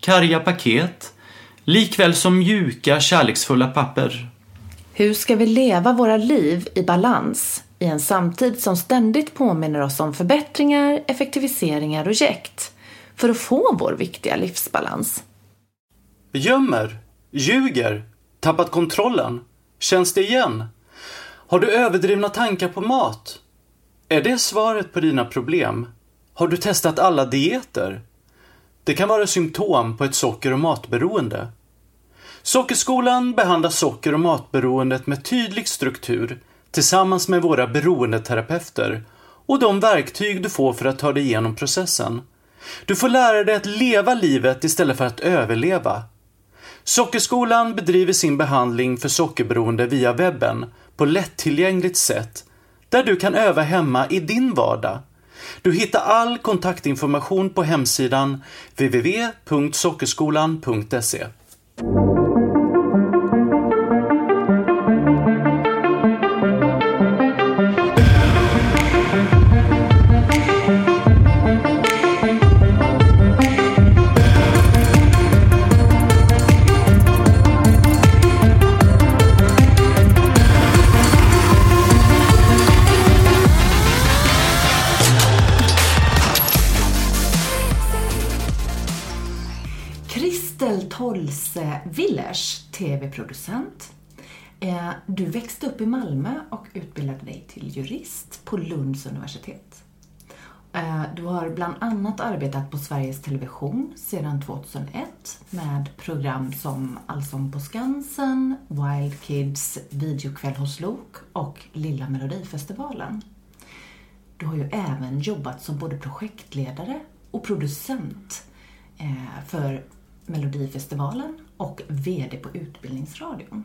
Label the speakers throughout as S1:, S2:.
S1: karga paket, likväl som mjuka, kärleksfulla papper.
S2: Hur ska vi leva våra liv i balans i en samtid som ständigt påminner oss om förbättringar, effektiviseringar och jäkt för att få vår viktiga livsbalans?
S1: Gömmer, ljuger, tappat kontrollen. Känns det igen? Har du överdrivna tankar på mat? Är det svaret på dina problem? Har du testat alla dieter? Det kan vara symptom på ett socker och matberoende. Sockerskolan behandlar socker och matberoendet med tydlig struktur tillsammans med våra beroendeterapeuter och de verktyg du får för att ta dig igenom processen. Du får lära dig att leva livet istället för att överleva. Sockerskolan bedriver sin behandling för sockerberoende via webben på lättillgängligt sätt där du kan öva hemma i din vardag. Du hittar all kontaktinformation på hemsidan www.sockerskolan.se.
S2: Kristel Tolse Willers, tv-producent. Eh, du växte upp i Malmö och utbildade dig till jurist på Lunds universitet. Eh, du har bland annat arbetat på Sveriges Television sedan 2001 med program som Allsång på Skansen, Wild Kids, Videokväll hos Lok och Lilla Melodifestivalen. Du har ju även jobbat som både projektledare och producent eh, för Melodifestivalen och VD på Utbildningsradion.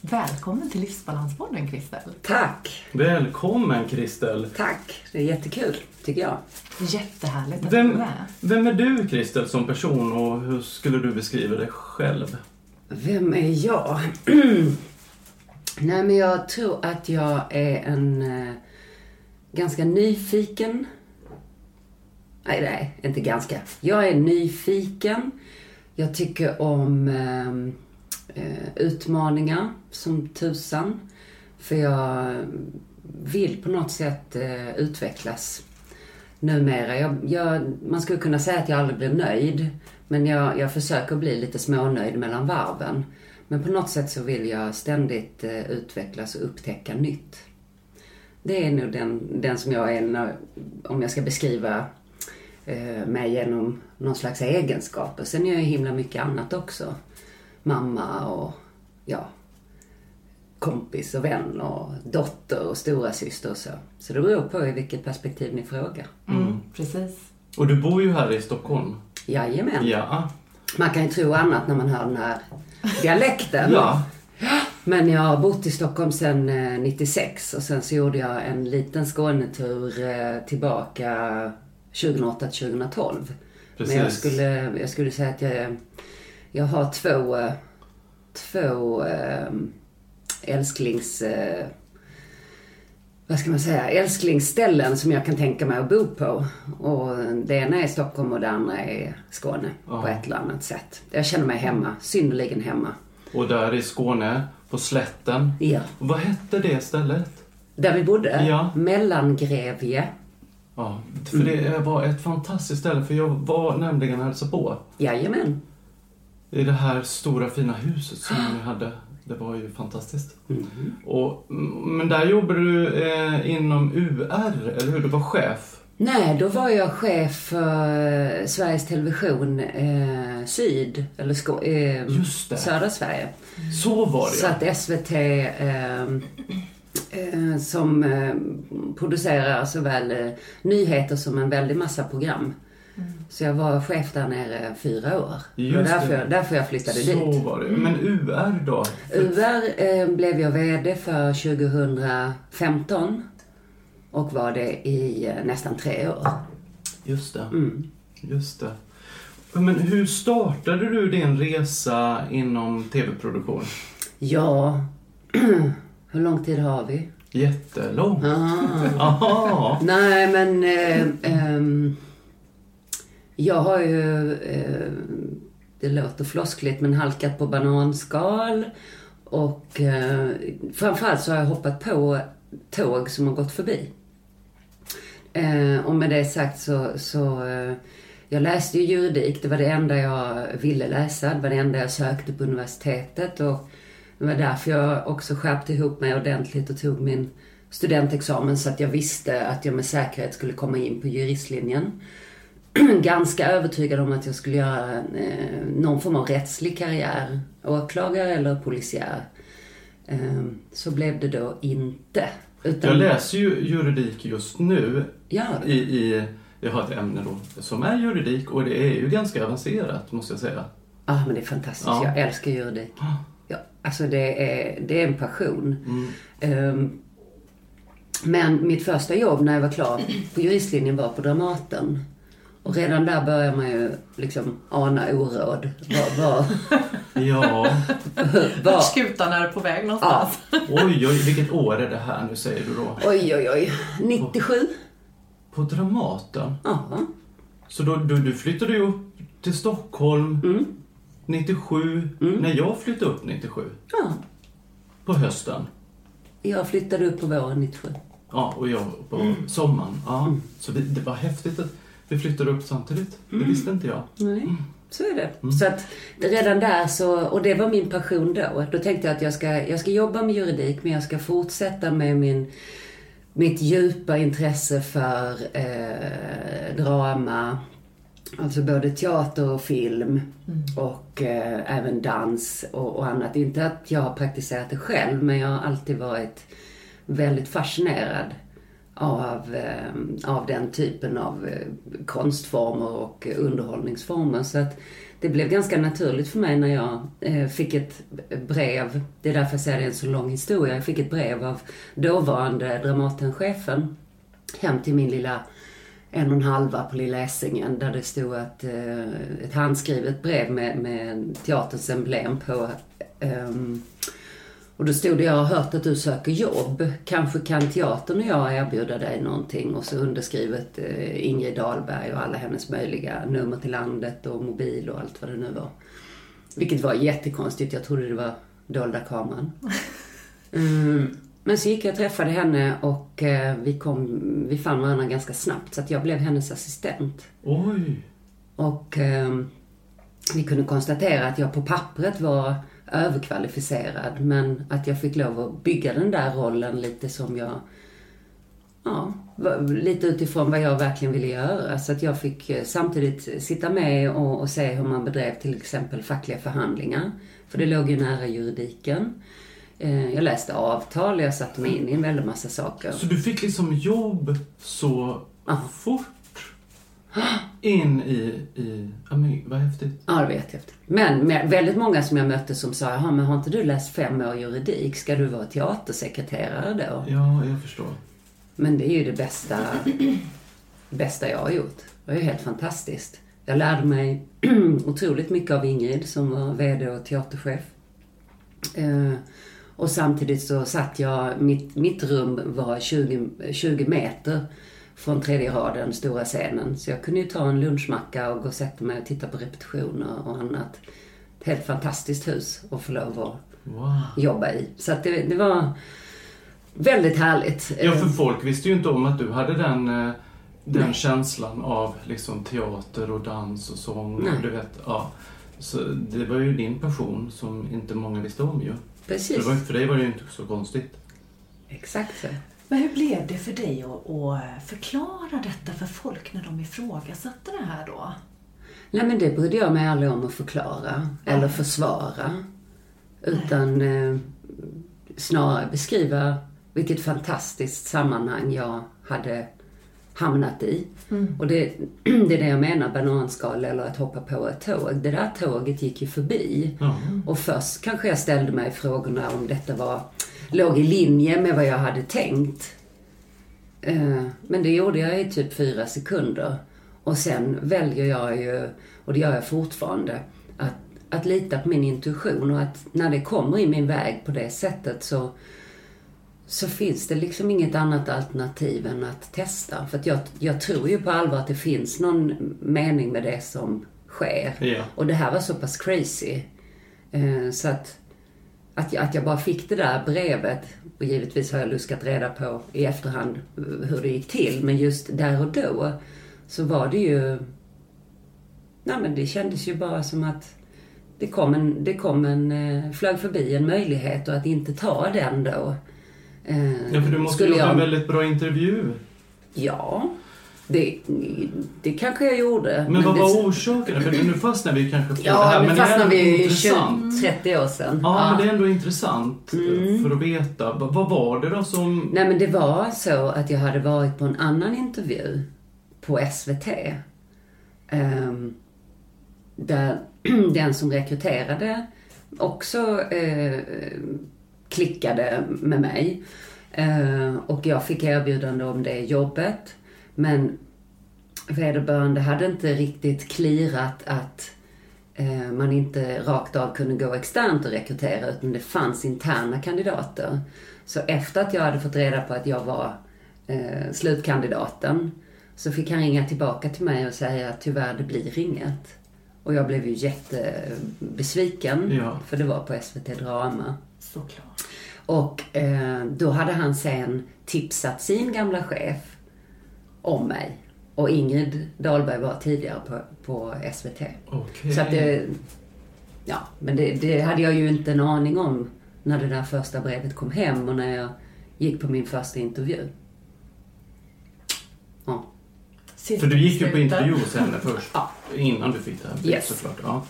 S2: Välkommen till Livsbalanspodden, Kristel.
S3: Tack,
S1: Välkommen Kristel!
S3: tack. Det är jättekul, tycker jag.
S2: Jättehärligt att du är
S1: Vem,
S2: med.
S1: vem är du Kristel som person och hur skulle du beskriva dig själv?
S3: Vem är jag? Nej, men jag tror att jag är en eh, ganska nyfiken... Nej, nej, inte ganska. Jag är nyfiken. Jag tycker om ehm, eh, utmaningar som tusan. För jag vill på något sätt eh, utvecklas numera. Jag, jag, man skulle kunna säga att jag aldrig blir nöjd. Men jag, jag försöker bli lite smånöjd mellan varven. Men på något sätt så vill jag ständigt eh, utvecklas och upptäcka nytt. Det är nog den, den som jag är när, om jag ska beskriva eh, mig genom någon slags egenskaper. Sen är jag ju himla mycket annat också. Mamma och ja, kompis och vän och dotter och stora syster och så. Så det beror på i vilket perspektiv ni frågar.
S2: Mm, precis.
S1: Och du bor ju här i Stockholm.
S3: Jajamän.
S1: Ja.
S3: Man kan ju tro annat när man hör den här dialekten.
S1: Ja.
S3: Men jag har bott i Stockholm sedan eh, 96 och sen så gjorde jag en liten Skånetur eh, tillbaka 2008 till 2012.
S1: Precis.
S3: Men jag skulle, jag skulle säga att jag, jag har två, två eh, älsklings... Eh, vad ska man säga? Älsklingsställen som jag kan tänka mig att bo på. Och det ena är Stockholm och det andra är Skåne på
S1: Ja.
S3: ett eller annat sätt. Jag känner mig hemma, synnerligen hemma.
S1: Och där i Skåne, på slätten.
S3: Ja.
S1: Vad hette det stället?
S3: Där vi bodde,
S1: Ja.
S3: Mellangrevje.
S1: Ja, för det var ett fantastiskt ställe för jag var nämligen och hälsade på.
S3: Jajamän.
S1: I det här stora fina huset som ni hade. Det var ju fantastiskt. Och, mm, men där jobbade du eh, inom UR, eller hur? Du var chef.
S3: Nej, då var jag chef för Sveriges Television eh, Syd, eller Skå- eh,
S1: Just det.
S3: södra Sverige.
S1: Så var det
S3: Så att SVT eh, eh, som eh, producerar såväl eh, nyheter som en väldig massa program Så jag var chef där nere fyra år.
S1: Just
S3: var därför,
S1: det.
S3: jag- därför jag flyttade
S1: Så
S3: dit.
S1: var det. Men UR då?
S3: UR eh, blev jag VD för 2015 och var det i eh, nästan tre år.
S1: Just det.
S3: Mm.
S1: Just det. Men hur startade du din resa inom tv-produktion?
S3: Ja, hur lång tid har vi?
S1: Jättelång.
S3: Ah. Nej, men eh, ehm, jag har ju, eh, det låter floskligt, men halkat på bananskal. Och eh, framförallt så har jag hoppat på tåg som har gått förbi. Eh, och med det sagt så, så eh, jag läste ju juridik, det var det enda jag ville läsa, det var det enda jag sökte på universitetet. Och det var därför jag också skärpte ihop mig ordentligt och tog min studentexamen så att jag visste att jag med säkerhet skulle komma in på juristlinjen. Ganska övertygad om att jag skulle göra eh, någon form av rättslig karriär, åklagare eller polisiär. Eh, så blev det då inte. Utan,
S1: Jag läser ju juridik just nu
S3: Ja,
S1: i, i jag har ett ämne då som är juridik och det är ju ganska avancerat måste jag säga.
S3: ah, men det är fantastiskt.
S1: Ja.
S3: Jag älskar juridik. Ja, alltså det är, det är en passion.
S1: Mm.
S3: Ehm, men mitt första jobb när jag var klar på juristlinjen var på Dramaten. Och redan där börjar man ju liksom ana oråd. Var, var,
S1: Ja,
S3: var,
S2: skutan är på väg någonstans.
S1: oj oj, vilket år är det här nu säger du då?
S3: oj, oj, oj. 97?
S1: På Dramaten?
S3: Ja.
S1: Så då, du, du flyttade ju upp till Stockholm
S3: Mm.
S1: 97, när jag flyttade upp 97,
S3: ja.
S1: på hösten.
S3: Jag flyttade upp på våren 97.
S1: Ja, och jag på
S3: Mm.
S1: sommaren. Ja. Så vi, det var häftigt att vi flyttade upp samtidigt.
S3: Mm.
S1: Det visste inte jag.
S3: Nej, så är det. Så att redan där så, och det var min passion då. Då tänkte jag att jag ska, jag ska jobba med juridik men jag ska fortsätta med min, mitt djupa intresse för eh, drama. Alltså både teater och film och eh, även dans och, och annat. Inte att jag har praktiserat det själv men jag har alltid varit väldigt fascinerad av, eh, av den typen av eh, konstformer och underhållningsformer. Så att det blev ganska naturligt för mig när jag eh, fick ett brev, det är därför jag säger det är en så lång historia, jag fick ett brev av dåvarande Dramatenchefen hem till min lilla en och en halva på Lilla Essingen där det stod att, eh, ett handskrivet brev med, med teaterns emblem på. ehm, och då stod det, jag har hört att du söker jobb. Kanske kan teatern och jag erbjuda dig någonting. Och så underskrivet eh, Ingrid Dahlberg och alla hennes möjliga nummer till landet och mobil och allt vad det nu var. Vilket var jättekonstigt. Jag trodde det var dolda kameran. Mm. Men så gick jag och träffade henne och eh, vi, kom, vi fann varandra ganska snabbt. Så att jag blev hennes assistent.
S1: Oj!
S3: Och eh, vi kunde konstatera att jag på pappret var överkvalificerad men att jag fick lov att bygga den där rollen lite som jag Ja, lite utifrån vad jag verkligen ville göra. Så att jag fick eh, samtidigt sitta med och, och se hur man bedrev till exempel fackliga förhandlingar. För det låg ju nära juridiken. Eh, Jag läste avtal, jag satte mig in i en väldig massa saker.
S1: Så du fick liksom jobb så
S3: Ja.
S1: fort in i, i vad häftigt.
S3: Ja, det var jättehäftigt. Men väldigt många som jag mötte som sa, jaha, men har inte du läst fem år juridik? Ska du vara teatersekreterare då?
S1: Ja, jag förstår.
S3: Men det är ju det bästa, bästa jag har gjort. Det var ju helt fantastiskt. Jag lärde mig otroligt mycket av Ingrid som var VD och teaterchef. Och samtidigt så satt jag, mitt, mitt rum var 20, 20 meter från tredje raden, stora scenen. Så jag kunde ju ta en lunchmacka och gå och sätta mig och titta på repetitioner och annat. Ett helt fantastiskt hus att få lov att
S1: Wow.
S3: jobba i. Så att det, det var väldigt härligt.
S1: Ja, för
S3: Eh,
S1: folk visste ju inte om att du hade den, eh, den
S3: Nej.
S1: känslan av liksom teater och dans och sång. Och du vet, ja. Så det var ju din passion som inte många visste om ju.
S3: Precis.
S1: Det var, för dig var det ju inte så konstigt.
S3: Exakt så.
S2: Men hur blev det för dig att, att förklara detta för folk när de ifrågasatte det här då?
S3: Nej men det brydde jag mig aldrig om att förklara eller försvara. Utan eh, snarare beskriva vilket fantastiskt sammanhang jag hade hamnat i. Och det, det är det jag menar, bananskal eller att hoppa på ett tåg. Det där tåget gick ju förbi.
S1: Ja.
S3: Och först kanske jag ställde mig frågorna om detta var, låg i linje med vad jag hade tänkt. Eh, Men det gjorde jag i typ fyra sekunder. Och sen väljer jag ju, och det gör jag fortfarande, att, att lita på min intuition och att när det kommer i min väg på det sättet så, så finns det liksom inget annat alternativ än att testa. För att jag, jag tror ju på allvar att det finns någon mening med det som sker.
S1: Ja.
S3: Och det här var så pass crazy. Eh, så att, att, jag, att jag bara fick det där brevet, och givetvis har jag luskat reda på i efterhand hur det gick till, men just där och då så var det ju... Nej men det kändes ju bara som att det kom en, det kom en, eh, flög förbi en möjlighet och att inte ta den då. Eh,
S1: Ja, för du måste
S3: skulle
S1: göra en
S3: jag-
S1: väldigt bra intervju.
S3: Ja, det, det kanske jag gjorde.
S1: Men vad
S3: det,
S1: var orsaken? För nu fastnar vi kanske på det
S3: Ja,
S1: här,
S3: nu
S1: men det är
S3: fastnar vi ju
S1: intressant.
S3: 20-30 år sedan.
S1: Ja, men det är ändå intressant eh,
S3: Mm.
S1: för att veta. Va- Vad var det då som...
S3: Nej men det var så att jag hade varit på en annan intervju på SVT. ehm, där den som rekryterade också eh, klickade med mig. Eh, och jag fick erbjudande om det jobbet. Men vederbörande hade inte riktigt klirat att eh, man inte rakt av kunde gå externt och rekrytera utan det fanns interna kandidater. Så efter att jag hade fått reda på att jag var eh, slutkandidaten så fick han ringa tillbaka till mig och säga att tyvärr det blir inget. Och jag blev ju jättebesviken
S1: Ja.
S3: för det var på SVT Drama.
S2: Såklart.
S3: Och eh, då hade han sen tipsat sin gamla chef om mig. Och Ingrid Dahlberg var tidigare på, på SVT.
S1: Okej.
S3: Så att det, ja, men det, det hade jag ju inte en aning om när det där första brevet kom hem och när jag gick på min första intervju. Ja.
S1: För du gick ju på intervju hos henne först.
S3: Ja.
S1: Innan du fick det här brevet
S3: Yes.
S1: såklart. Ja.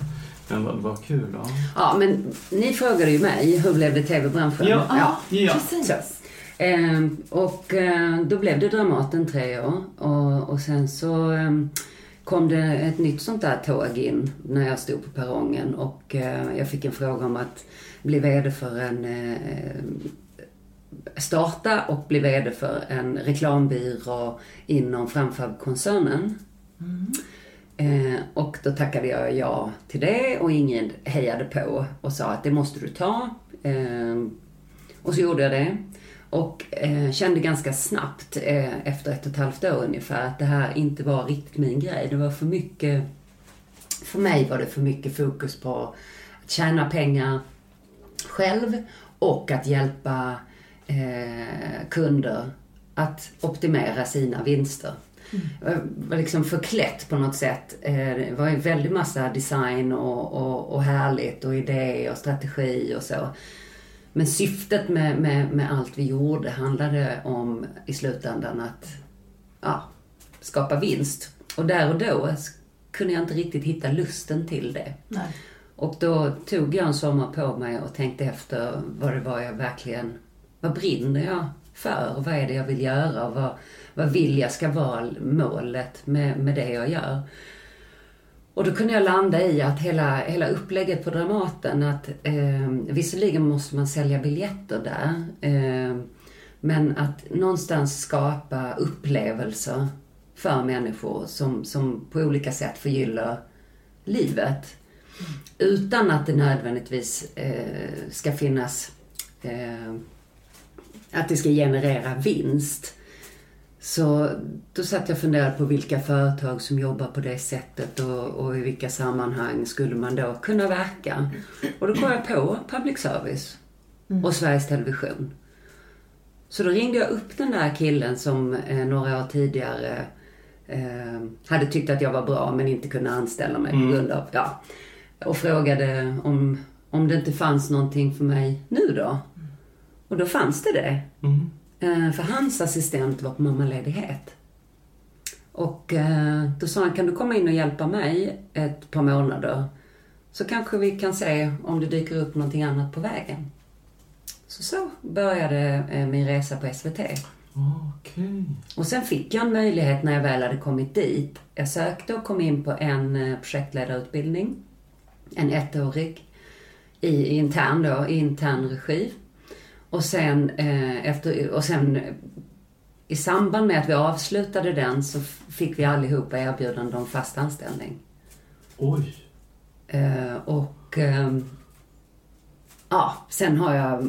S1: Men vad, vad kul. Ja.
S3: ja, men ni frågade ju mig, hur blev det TV-branschen?
S1: Ja.
S3: ja.
S1: Ja.
S2: Precis.
S3: Ehm, och eh, då blev det Dramaten tre år. Och, och sen så ehm, kom det ett nytt sånt där tåg in när jag stod på perrongen. Och eh, jag fick en fråga om att bli VD för en... Eh, starta och bli VD för en reklambyrå inom Framfab-koncernen. Eh, och då tackade jag ja till det och Ingrid hejade på och sa att det måste du ta. Eh, och så gjorde jag det. Och eh, kände ganska snabbt, eh, efter ett och ett halvt år ungefär, att det här inte var riktigt min grej. Det var för mycket, för mig var det för mycket fokus på att tjäna pengar själv och att hjälpa eh, kunder att optimera sina vinster. Var liksom förklätt på något sätt. Eh, Det var en väldig massa design och, och, och härligt och idé och strategi och så. Men syftet med, med, med allt vi gjorde handlade om i slutändan att ja, skapa vinst. Och där och då kunde jag inte riktigt hitta lusten till det.
S2: Nej.
S3: Och då tog jag en sommar på mig och tänkte efter vad det var jag verkligen, vad brinner jag för? Vad är det jag vill göra? Vad, vad vill jag ska vara målet med, med det jag gör? Och då kunde jag landa i att hela, hela upplägget på Dramaten, att eh, visserligen måste man sälja biljetter där, eh, men att någonstans skapa upplevelser för människor som, som på olika sätt förgyller livet. Utan att det nödvändigtvis eh, ska finnas, eh, att det ska generera vinst. Så då satt jag och funderade på vilka företag som jobbar på det sättet och, och i vilka sammanhang skulle man då kunna verka. Och då kom jag på public service och Sveriges Television. Så då ringde jag upp den där killen som eh, några år tidigare eh, hade tyckt att jag var bra men inte kunde anställa mig på grund av, ja. Och frågade om, om det inte fanns någonting för mig nu då. Och då fanns det det.
S1: Mm.
S3: Eh, För hans assistent var på mammaledighet. Och eh, då sa han, kan du komma in och hjälpa mig ett par månader? Så kanske vi kan se om det dyker upp någonting annat på vägen. Så så började eh, min resa på SVT.
S1: Okej.
S3: Och sen fick jag en möjlighet när jag väl hade kommit dit. Jag sökte och kom in på en projektledarutbildning. En ettårig. I, i intern då, i intern regi. Och sen, eh, efter, och sen eh, i samband med att vi avslutade den så fick vi allihopa erbjudande om fast anställning.
S1: Oj.
S3: Eh, och ehm, ja, sen har jag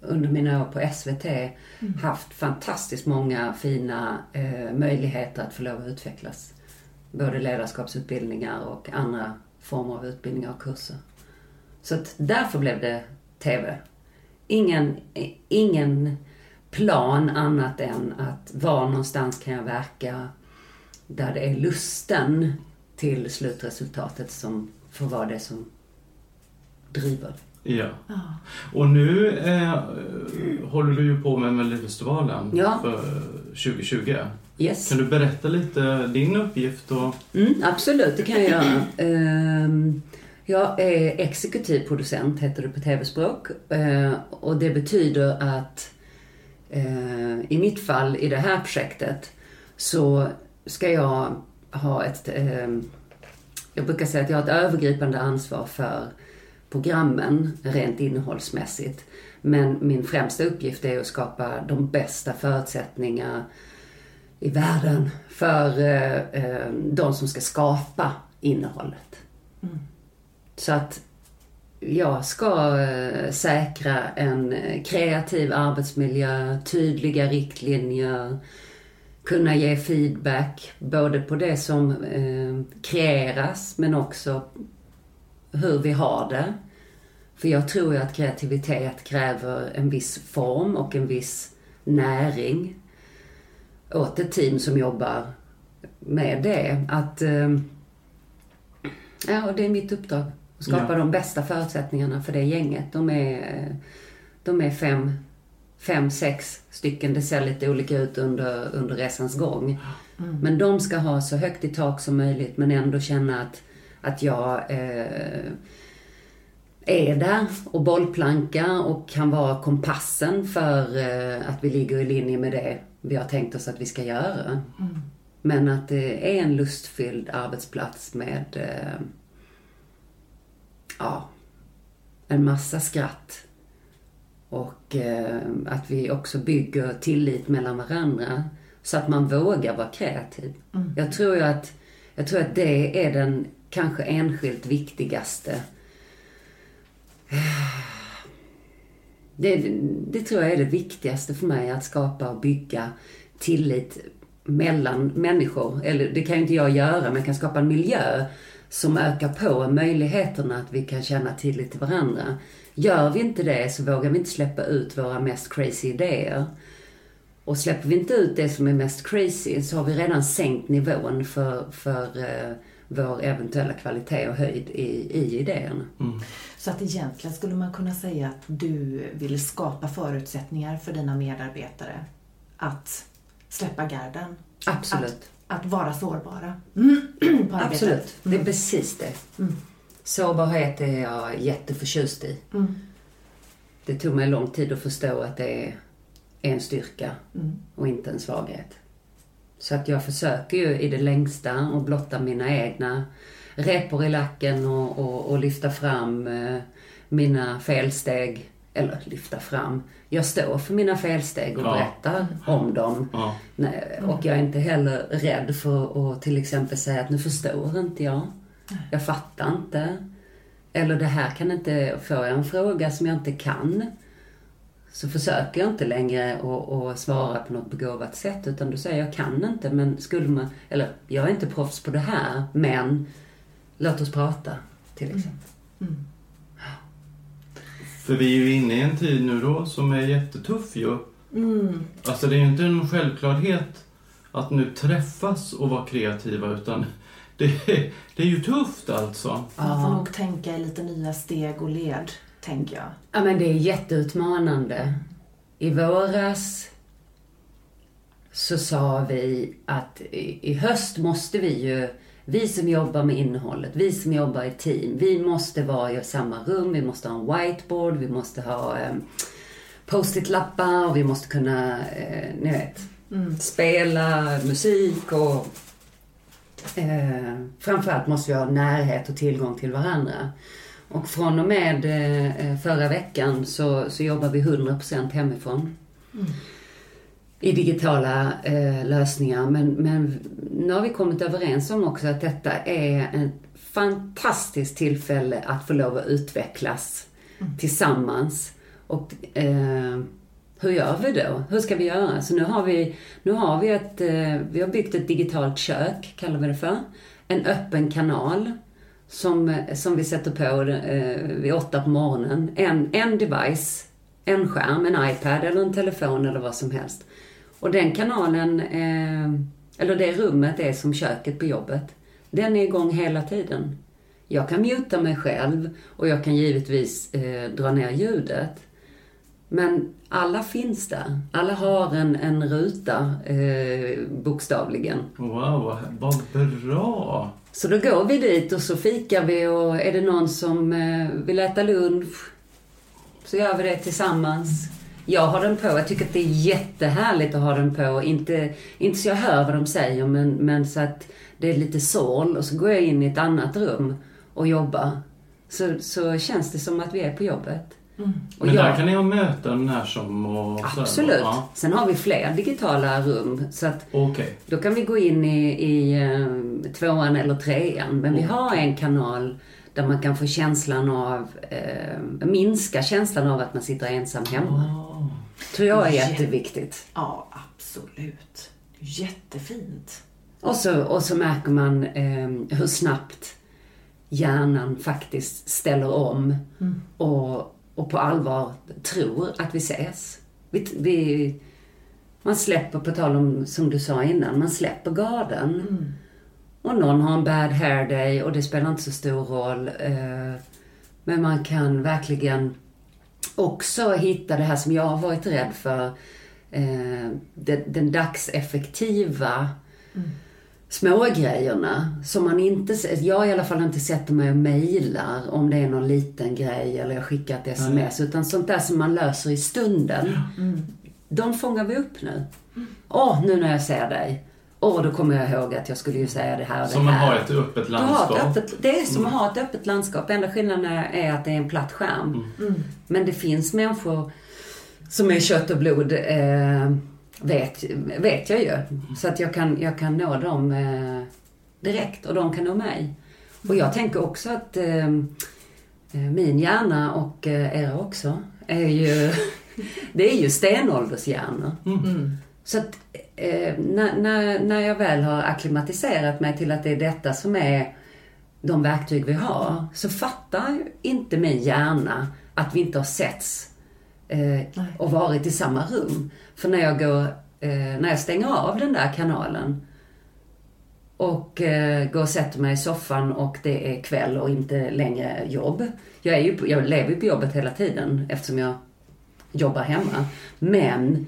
S3: under mina år på SVT haft fantastiskt många fina eh, möjligheter att få lov att utvecklas. Både ledarskapsutbildningar och andra former av utbildningar och kurser. Så att därför blev det TV. Ingen, ingen plan annat än att var någonstans kan jag verka där det är lusten till slutresultatet som får vara det som driver.
S1: Ja. Och nu eh, håller du ju på med Melodifestivalen
S3: Ja.
S1: för 2020.
S3: Yes.
S1: Kan du berätta lite din uppgift och...
S3: Mm, absolut, det kan jag göra. Jag är exekutiv producent, heter det på tv-språk. Eh, och det betyder att eh, i mitt fall, i det här projektet, så ska jag ha ett... Eh, jag brukar säga att jag har ett övergripande ansvar för programmen rent innehållsmässigt. Men min främsta uppgift är att skapa de bästa förutsättningar i världen för de som ska skapa innehållet. Mm. Så att jag ska eh, säkra en eh, kreativ arbetsmiljö, tydliga riktlinjer, kunna ge feedback både på det som eh, kreeras men också hur vi har det. För jag tror ju att kreativitet kräver en viss form och en viss näring åt ett team som jobbar med det. Att, eh, ja, och det är mitt uppdrag. Skapa
S1: Ja.
S3: de bästa förutsättningarna för det gänget. De är, de är fem, fem, sex stycken. Det ser lite olika ut under, under resans gång. Men de ska ha så högt i tak som möjligt men ändå känna att, att jag eh, är där och bollplankar och kan vara kompassen för eh, att vi ligger i linje med det vi har tänkt oss att vi ska göra. Men att det är en lustfylld arbetsplats med eh, ja, en massa skratt. Och eh, att vi också bygger tillit mellan varandra så att man vågar vara kreativ. Jag tror att, jag tror att det är den kanske enskilt viktigaste det, det tror jag är det viktigaste för mig, att skapa och bygga tillit mellan människor. Eller det kan ju inte jag göra, men jag kan skapa en miljö som ökar på möjligheterna att vi kan känna tillit till varandra. Gör vi inte det så vågar vi inte släppa ut våra mest crazy idéer. Och släpper vi inte ut det som är mest crazy så har vi redan sänkt nivån för, för eh, vår eventuella kvalitet och höjd i, i idéerna.
S2: Så att egentligen skulle man kunna säga att du vill skapa förutsättningar för dina medarbetare att släppa garden.
S3: Absolut.
S2: Att, att vara sårbara arbetet.
S3: Absolut, det är precis det. Sårbarhet är jag jätteförtjust i.
S2: Mm.
S3: Det tog mig lång tid att förstå att det är en styrka
S2: Mm.
S3: och inte en svaghet. Så att jag försöker ju i det längsta att blotta mina egna repor i lacken och, och, och lyfta fram eh, mina felsteg. Eller lyfta fram. Jag står för mina felsteg och
S1: Ja.
S3: berättar om dem.
S1: Ja.
S3: Nej, och jag är inte heller rädd för att till exempel säga att nu förstår inte jag. Jag fattar inte. Eller det här kan inte, får jag en fråga som jag inte kan så försöker jag inte längre att, svara på något begåvat sätt utan då säger jag kan inte men skulle man, eller jag är inte proffs på det här men låt oss prata till exempel.
S1: För vi är ju inne i en tid nu då som är jättetuff ju.
S2: Mm.
S1: Alltså det är ju inte en självklarhet att nu träffas och vara kreativa utan det, det är ju tufft alltså.
S2: Man får nog tänka i lite nya steg och led, tänker jag.
S3: Ja men det är jätteutmanande. I våras så sa vi att i, i höst måste vi ju, vi som jobbar med innehållet, vi som jobbar i team, vi måste vara i samma rum, vi måste ha en whiteboard, vi måste ha eh, post-it-lappar och vi måste kunna, eh, ni vet, spela musik och eh, framförallt måste vi ha närhet och tillgång till varandra. Och från och med eh, förra veckan så, så jobbar vi 100% hemifrån. I digitala eh, lösningar. Men, men nu har vi kommit överens om också att detta är ett fantastiskt tillfälle att få lov att utvecklas tillsammans. Och eh, hur gör vi då? Hur ska vi göra? Så nu har vi, nu har vi ett, eh, vi har byggt ett digitalt kök, kallar vi det för. En öppen kanal som, som vi sätter på eh, vid åtta på morgonen. En, en device, en skärm, en iPad eller en telefon eller vad som helst. Och den kanalen, eh, eller det rummet är som köket på jobbet. Den är igång hela tiden. Jag kan muta mig själv och jag kan givetvis eh, dra ner ljudet. Men alla finns där. Alla har en, en ruta, eh, bokstavligen.
S1: Wow, vad bra!
S3: Så då går vi dit och så fikar vi och är det någon som eh, vill äta lunch så gör vi det tillsammans. Jag har den på. Jag tycker att det är jättehärligt att ha den på. Inte, inte så jag hör vad de säger men, men så att det är lite sål och så går jag in i ett annat rum och jobbar. Så, så känns det som att vi är på jobbet. Och
S1: Men
S3: jag-
S1: där kan ni ha möten när som och
S3: Absolut.
S1: Ja,
S3: Sen har vi fler digitala rum. Så att
S1: Okej.
S3: Då kan vi gå in i, i eh, tvåan eller trean. Men vi har en kanal där man kan få känslan av, eh, minska känslan av att man sitter ensam hemma. Tror jag är
S2: Jätte-
S3: jätteviktigt.
S2: Ja, absolut. Jättefint.
S3: Och så, och så märker man eh, hur snabbt hjärnan faktiskt ställer om och, och på allvar tror att vi ses. Vi, vi, man släpper, på tal om som du sa innan, man släpper garden. Och någon har en bad hair day och det spelar inte så stor roll. Eh, men man kan verkligen också hitta det här som jag har varit rädd för. Eh, den, den dagseffektiva små grejerna som man inte, jag i alla fall inte sätter mig och mejlar om det är någon liten grej eller jag skickar ett sms. Utan sånt där som man löser i stunden. De fångar vi upp nu. Åh, nu när jag ser dig. Åh, då kommer jag ihåg att jag skulle ju säga det här och det
S1: Som
S3: här.
S1: har ett öppet landskap.
S3: ett öppet, det är som att ha ett öppet landskap. Enda skillnaden är, att det är en platt skärm. Men det finns människor som är kött och blod, eh, vet, vet jag ju. Så att jag kan, jag kan nå dem eh, direkt och de kan nå mig. Och jag tänker också att eh, eh, min hjärna och eh, era också är ju, det är ju stenåldershjärnor. Så att eh, när, när, när jag väl har akklimatiserat mig till att det är detta som är de verktyg vi har, så fattar inte min hjärna att vi inte har setts eh, och varit i samma rum. För när jag går, eh, när jag stänger av den där kanalen och eh, går och sätter mig i soffan och det är kväll och inte längre jobb. Jag, är ju, jag lever ju på jobbet hela tiden eftersom jag jobbar hemma. Men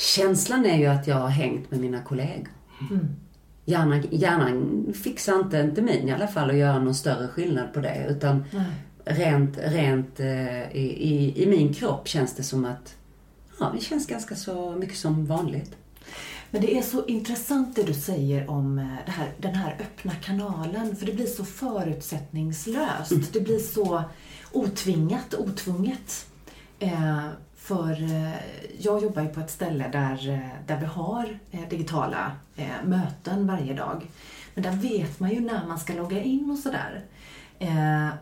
S3: känslan är ju att jag har hängt med mina kollegor. Hjärnan, hjärnan fixar inte, inte min i alla fall, att göra någon större skillnad på det. Utan rent, rent eh, i, i, i min kropp känns det som att ja, det känns ganska så mycket som vanligt.
S2: Men det är så intressant det du säger om eh, här, den här öppna kanalen. För det blir så förutsättningslöst. Det blir så otvingat, otvunget. Eh, för eh, jag jobbar ju på ett ställe där, eh, där vi har eh, digitala möten varje dag. Men där vet man ju när man ska logga in och sådär.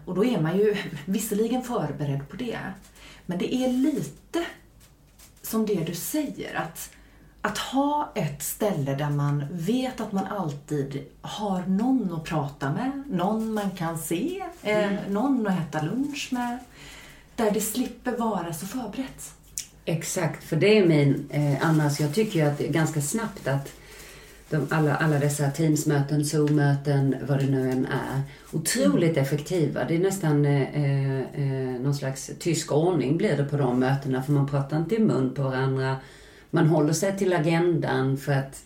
S2: Och då är man ju visserligen förberedd på det. Men det är lite som det du säger, att, att ha ett ställe där man vet att man alltid har någon att prata med, någon man kan se, eh, någon att äta lunch med, där det slipper vara så förberett.
S3: Exakt, för det är min... Eh, annars, jag tycker ju att det är ganska snabbt att de, alla, alla dessa Teamsmöten, Zoom-möten, vad det nu än är, otroligt effektiva. Det är nästan eh, eh, någon slags tysk ordning blir det på de mötena, för man pratar inte i mun på varandra. Man håller sig till agendan för att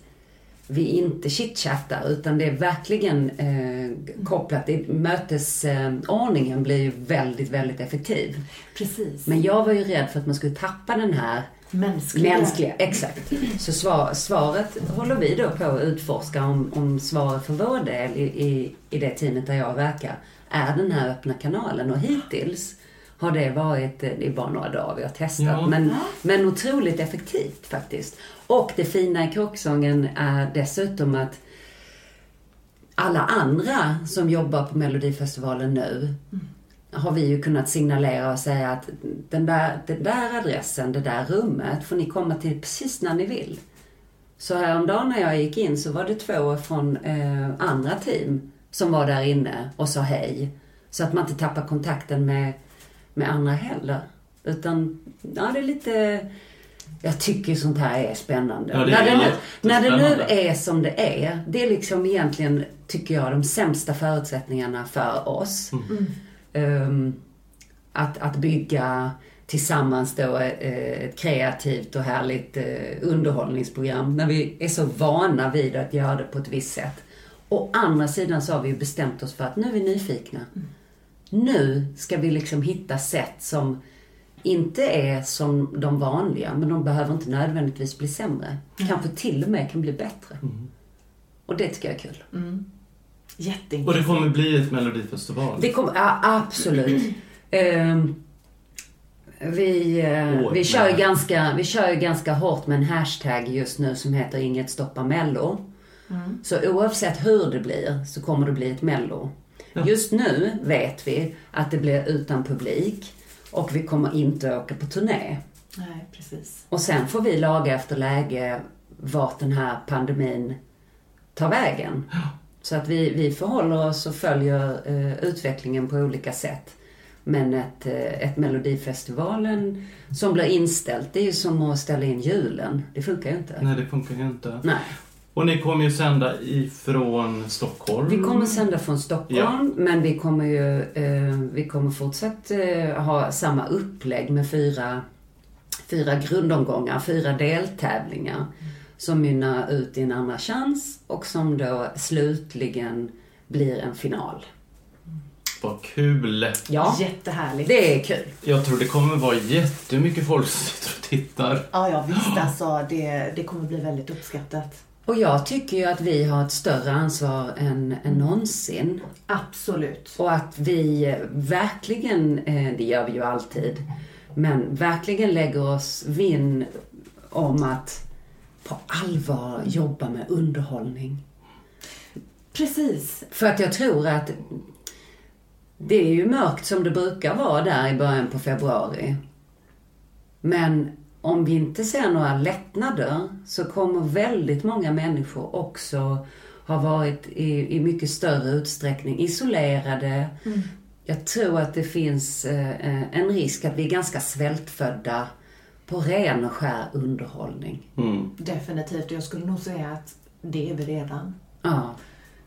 S3: vi inte chitchattar utan det är verkligen eh, kopplat. Det, mötesordningen eh, blir ju väldigt, väldigt effektiv.
S2: Precis.
S3: Men jag var ju rädd för att man skulle tappa den här
S2: Mänskliga.
S3: mänskliga. Exakt. Så svar, svaret håller vi då på att utforska om, om svaret för vår del i, i, i det teamet där jag verkar är den här öppna kanalen. Och hittills har det varit, eh, det är bara några dagar vi har testat,
S1: Ja.
S3: men, men otroligt effektivt faktiskt. Och det fina i kråksången är dessutom att alla andra som jobbar på Melodifestivalen nu har vi ju kunnat signalera och säga att den där, den där adressen, det där rummet får ni komma till precis när ni vill. Så häromdagen när jag gick in så var det två från eh, andra team som var där inne och sa hej. Så att man inte tappar kontakten med, med andra heller. Utan, ja det är lite... Jag tycker sånt här är spännande.
S1: Ja, det är
S3: när, det nu, när det nu är som det är, det är liksom egentligen, tycker jag, de sämsta förutsättningarna för oss. Ehm, att, att bygga tillsammans då eh, ett kreativt och härligt eh, underhållningsprogram när vi är så vana vid att göra det på ett visst sätt. Å andra sidan så har vi ju bestämt oss för att nu är vi nyfikna. Nu ska vi liksom hitta sätt som inte är som de vanliga, men de behöver inte nödvändigtvis bli sämre. Kanske till och med kan bli bättre. Och det tycker jag är kul.
S1: Och
S2: Jätteintressant.
S1: det kommer bli ett melodifestival.
S3: Det kommer, ja, absolut. Ehm, vi,
S1: År
S3: vi, kör ju ganska, vi kör ju ganska hårt med en hashtag just nu som heter Inget stoppar mello. Så oavsett hur det blir så kommer det bli ett mello. Just nu vet vi att det blir utan publik och vi kommer inte åka på turné.
S2: Nej, precis.
S3: Och sen får vi laga efter läge vart den här pandemin tar vägen. Så att vi, vi förhåller oss och följer eh, utvecklingen på olika sätt. Men ett, eh, ett Melodifestivalen som blir inställt, det är ju som att ställa in julen. Det funkar ju inte.
S1: Nej, det funkar ju inte.
S3: Nej.
S1: Och ni kommer ju sända ifrån Stockholm.
S3: Vi kommer sända från Stockholm, men vi kommer ju eh, vi kommer fortsatt eh, ha samma upplägg med fyra, fyra grundomgångar, fyra deltävlingar som mynnar ut i en andra chans och som då slutligen blir en final.
S1: Vad kul!
S3: Ja,
S2: Jättehärligt.
S3: det är kul.
S1: Jag tror det kommer vara jättemycket folk som sitter och tittar.
S2: Ja, ja visst alltså. Det, det kommer bli väldigt uppskattat.
S3: Och jag tycker ju att vi har ett större ansvar än, än någonsin.
S2: Absolut.
S3: Och att vi verkligen, eh, det gör vi ju alltid, men verkligen lägger oss vinn om att på allvar jobba med underhållning.
S2: Precis.
S3: För att jag tror att det är ju mörkt som det brukar vara där i början på februari. Men om vi inte ser några lättnader så kommer väldigt många människor också ha varit i, i mycket större utsträckning isolerade. Jag tror att det finns eh, en risk att vi är ganska svältfödda på ren och skär underhållning.
S1: Mm.
S2: Definitivt. Jag skulle nog säga att det är vi redan.
S3: Ja.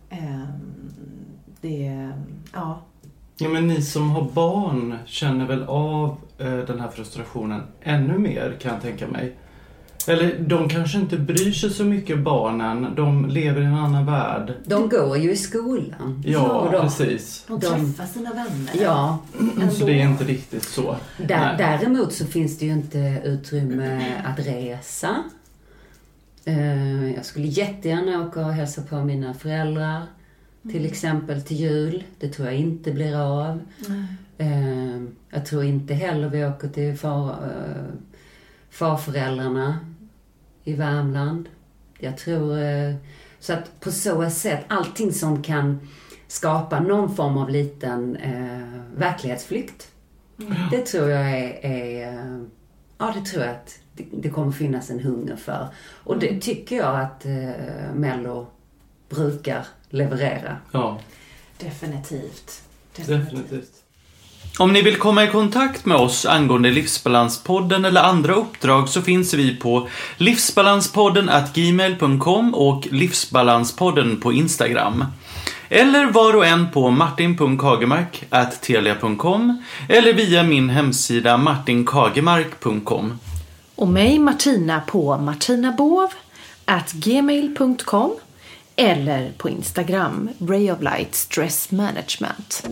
S2: Ehm, det, ja.
S1: Ja, men ni som har barn känner väl av eh, den här frustrationen ännu mer kan jag tänka mig. Eller de kanske inte bryr sig så mycket barnen, de lever i en annan värld.
S3: De går ju i skolan.
S1: Ja,
S3: de-
S1: precis.
S2: De träffar sina vänner.
S3: Ja,
S1: Så det är inte riktigt så.
S3: Där, däremot så finns det ju inte utrymme att resa. Eh, Jag skulle jättegärna åka och hälsa på mina föräldrar. Till exempel till jul. Det tror jag inte blir av. Eh, Jag tror inte heller vi åker till far, eh, farföräldrarna i Värmland. Jag tror... eh, Så att på så sätt, allting som kan skapa någon form av liten eh, verklighetsflykt. Det tror jag är, är eh, ja det tror jag att det, det kommer finnas en hunger för. Och det tycker jag att eh, Mello brukar leverera.
S1: Ja,
S2: Definitivt.
S1: definitivt. Om ni vill komma i kontakt med oss angående Livsbalanspodden eller andra uppdrag så finns vi på livsbalanspodden gmail.com och Livsbalanspodden på Instagram. Eller var och en på martin.kagemark.telia.com eller via min hemsida martinkagemark.com.
S2: Och mig Martina på martinabov at gmail.com eller på Instagram, Ray of Light Stress Management.